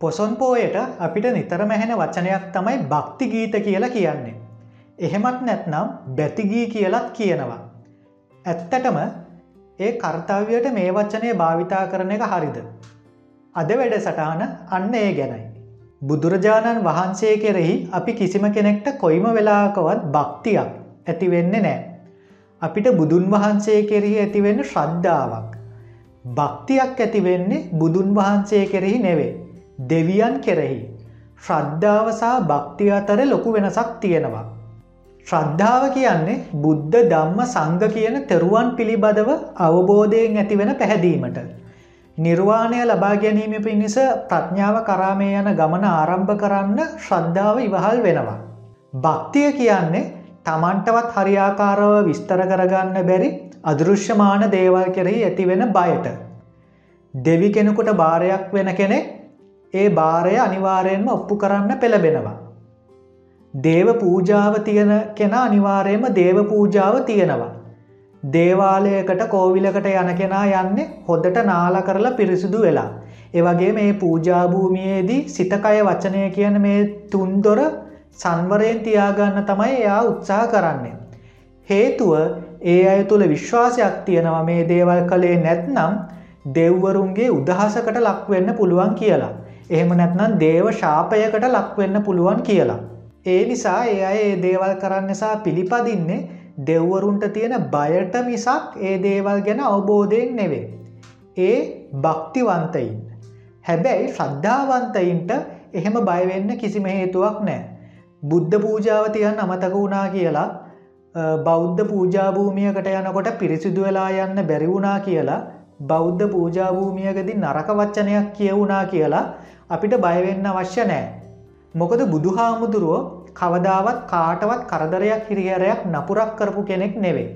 පොසොන්පෝයට අපිට නිතර මැහෙන වචනයක් තමයි භක්ති ගීත කියලා කියන්නේ. එහෙමත් නැත්නම් බැතිගී කියලත් කියනවා. ඇත්තටම ඒ කර්තව්‍යයට මේ වචනය භාවිතා කරන එක හරිද. අද වැඩ සටහන අන්න ඒ ගැනයි. බුදුරජාණන් වහන්සේ කෙරෙහි අපි කිසිම කෙනෙක්ට කොයිම වෙලාකවත් භක්තියක් ඇතිවෙන්නේ නෑ. අපිට බුදුන් වහන්සේ කෙරෙහි ඇතිවෙන්න ශ්‍රද්ධාවක්. භක්තියක් ඇතිවෙන්නේ බුදුන් වහන්සේ කෙරෙහි නෙවේ. දෙවියන් කෙරෙහි. ශ්‍රද්ධාවසා භක්තිය අතර ලොකු වෙනසක් තියෙනවා. ශ්‍රද්ධාව කියන්නේ බුද්ධ ධම්ම සංග කියන තෙරුවන් පිළිබඳව අවබෝධයෙන් ඇතිවෙන පැහැදීමට. නිර්වාණය ලබා ගැනීම පිණිස ප්‍රඥාව කරාමය යන ගමන ආරම්භ කරන්න ශ්‍රද්ධාව ඉවහල් වෙනවා. භක්තිය කියන්නේ තමන්ටවත් හරියාකාරව විස්තර කරගන්න බැරි අදෘශ්‍යමාන දේවල් කෙරෙහි ඇතිවෙන බයට. දෙවි කෙනෙකුට භාරයක් වෙන කෙනෙක් ඒ භාරය අනිවාරයෙන්ම ඔප්පු කරන්න පෙළබෙනවා. දේව පූජාව තියෙන කෙන අනිවාරයම දේව පූජාව තියෙනවා. දේවාලයකට කෝවිලකට යන කෙනා යන්නේ හොදට නාල කරලා පිරිසිදු වෙලා. ඒවගේ මේ පූජාභූමියයේදී සිතකය වචනය කියන මේ තුන්දොර සංවරයෙන් තියාගන්න තමයි එයා උත්සාහ කරන්නේ. හේතුව ඒ අය තුළ විශ්වාසයක් තියෙනවා මේ දේවල් කළේ නැත්නම් දෙව්වරුන්ගේ උදහසකට ලක්වෙන්න පුළුවන් කියලා. එහෙම නැත්නම් දේව ශාපයකට ලක්වෙන්න පුළුවන් කියලා. ඒ නිසා ඒ අය ඒ දේවල් කරන්නසා පිළිපදින්නේ දෙව්වරුන්ට තියෙන බයට මිසක් ඒ දේවල් ගැන අවබෝධයෙන් නෙවේ. ඒ භක්තිවන්තයින්. හැබැයි ශ්‍රද්ධාවන්තයින්ට එහෙම බයවෙන්න කිසිම හේතුවක් නෑ. බුද්ධ පූජාවතියන් අමතක වුණා කියලා බෞද්ධ පූජාභූමියකට යනකොට පිරිසිදු වෙලා යන්න බැරිවුණා කියලා බෞද්ධ පූජාභූමියකදි නරක වච්චනයක් කියවුණා කියලා අපිට බයවෙන්න අවශ්‍ය නෑ. මොකද බුදුහාමුදුරුවෝ කවදාවත් කාටවත් කරදරයක් හිරිහරයක් නපුරක් කරපු කෙනෙක් නෙවේ.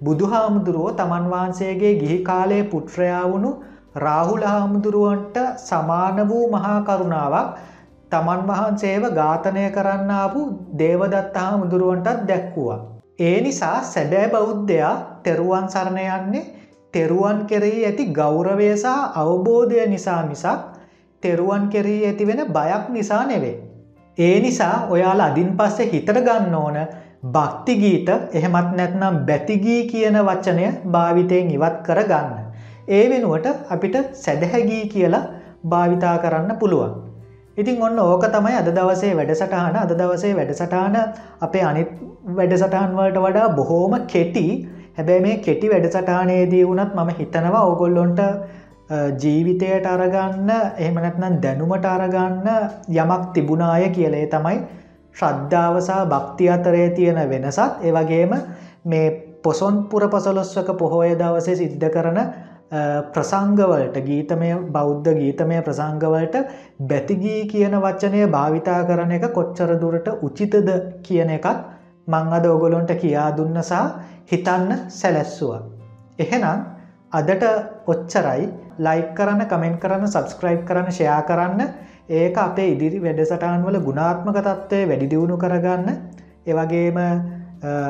බුදුහාමුදුරුවෝ තමන් වහන්සේගේ ගිහි කාලයේ පුට්‍රයා වුණු රාහුල හාමුදුරුවන්ට සමාන වූ මහා කරුණාවක් තමන් වහන්සේව ඝාතනය කරන්න ආපු දේවදත්ත හාමුදුරුවන්ටත් දැක්වුවා. ඒ නිසා සැබෑ බෞද්ධයා තෙරුවන් සරණ යන්නේ තෙරුවන් කෙරෙහි ඇති ගෞරවය සහ අවබෝධය නිසා මිසක් තෙරුවන් කෙරෙහි ඇතිවෙන බයක් නිසා නෙවේ. ඒ නිසා ඔයාල අදින් පස්සේ හිතට ගන්න ඕන භක්තිගීත එහෙමත් නැත්නම් බැතිගී කියන වචනය භාවිතයෙන් ඉවත් කර ගන්න. ඒ වෙනුවට අපිට සැදැහැගී කියලා භාවිතා කරන්න පුළුවන්. ඉතින් ඔන්න ඕක තමයි අද දවසේ වැඩසටහන අද දවසේ වැඩසටාන අපේ අනිත් වැඩසටහන් වලට වඩා බොහෝම කෙටි හැබැයි මේ කෙටි වැඩසටානයේදී වුණත් මම හිතනවා ඕගොල්ලොන්ට ජීවිතයට අරගන්න එහෙමනැත්නම් දැනුමට අරගන්න යමක් තිබුණාය කියලේ තමයි ශ්‍රද්ධාවසා භක්ති අතරේ තියෙන වෙනසත් ඒවගේම මේ පොසොන් පුර පසොලොස්වක පොහොය දවසේ සිද්ධ කරන ප්‍රසංගවලට ගීතමය බෞද්ධ ගීතමය ප්‍රසංගවලට බැතිගී කියන වච්චනය භාවිතා කරන එක කොච්චර දුරට උචිතද කියන එකත් මං අද ඔගොලොන්ට කියා දුන්නසා හිතන්න සැලැස්සුව. එහෙනම් අදට ඔච්චරයි ලයික් කරන්න කමෙන්ට් කරන්න සබස්ක්‍රයිබ් කරන්න ෂයා කරන්න ඒක අපේ ඉදිරි වැඩසටාන් වල ගුණාත්මක තත්ත්වය වැඩිදිවුණු කරගන්න එවගේම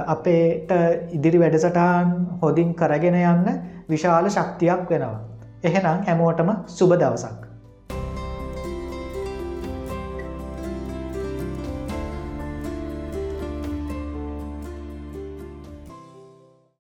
අපේට ඉදිරි වැඩසටාන් හොදින් කරගෙන යන්න විශාල ශක්තියක් වෙනවා. එහෙනම් හැමෝටම සුබ දවසක්.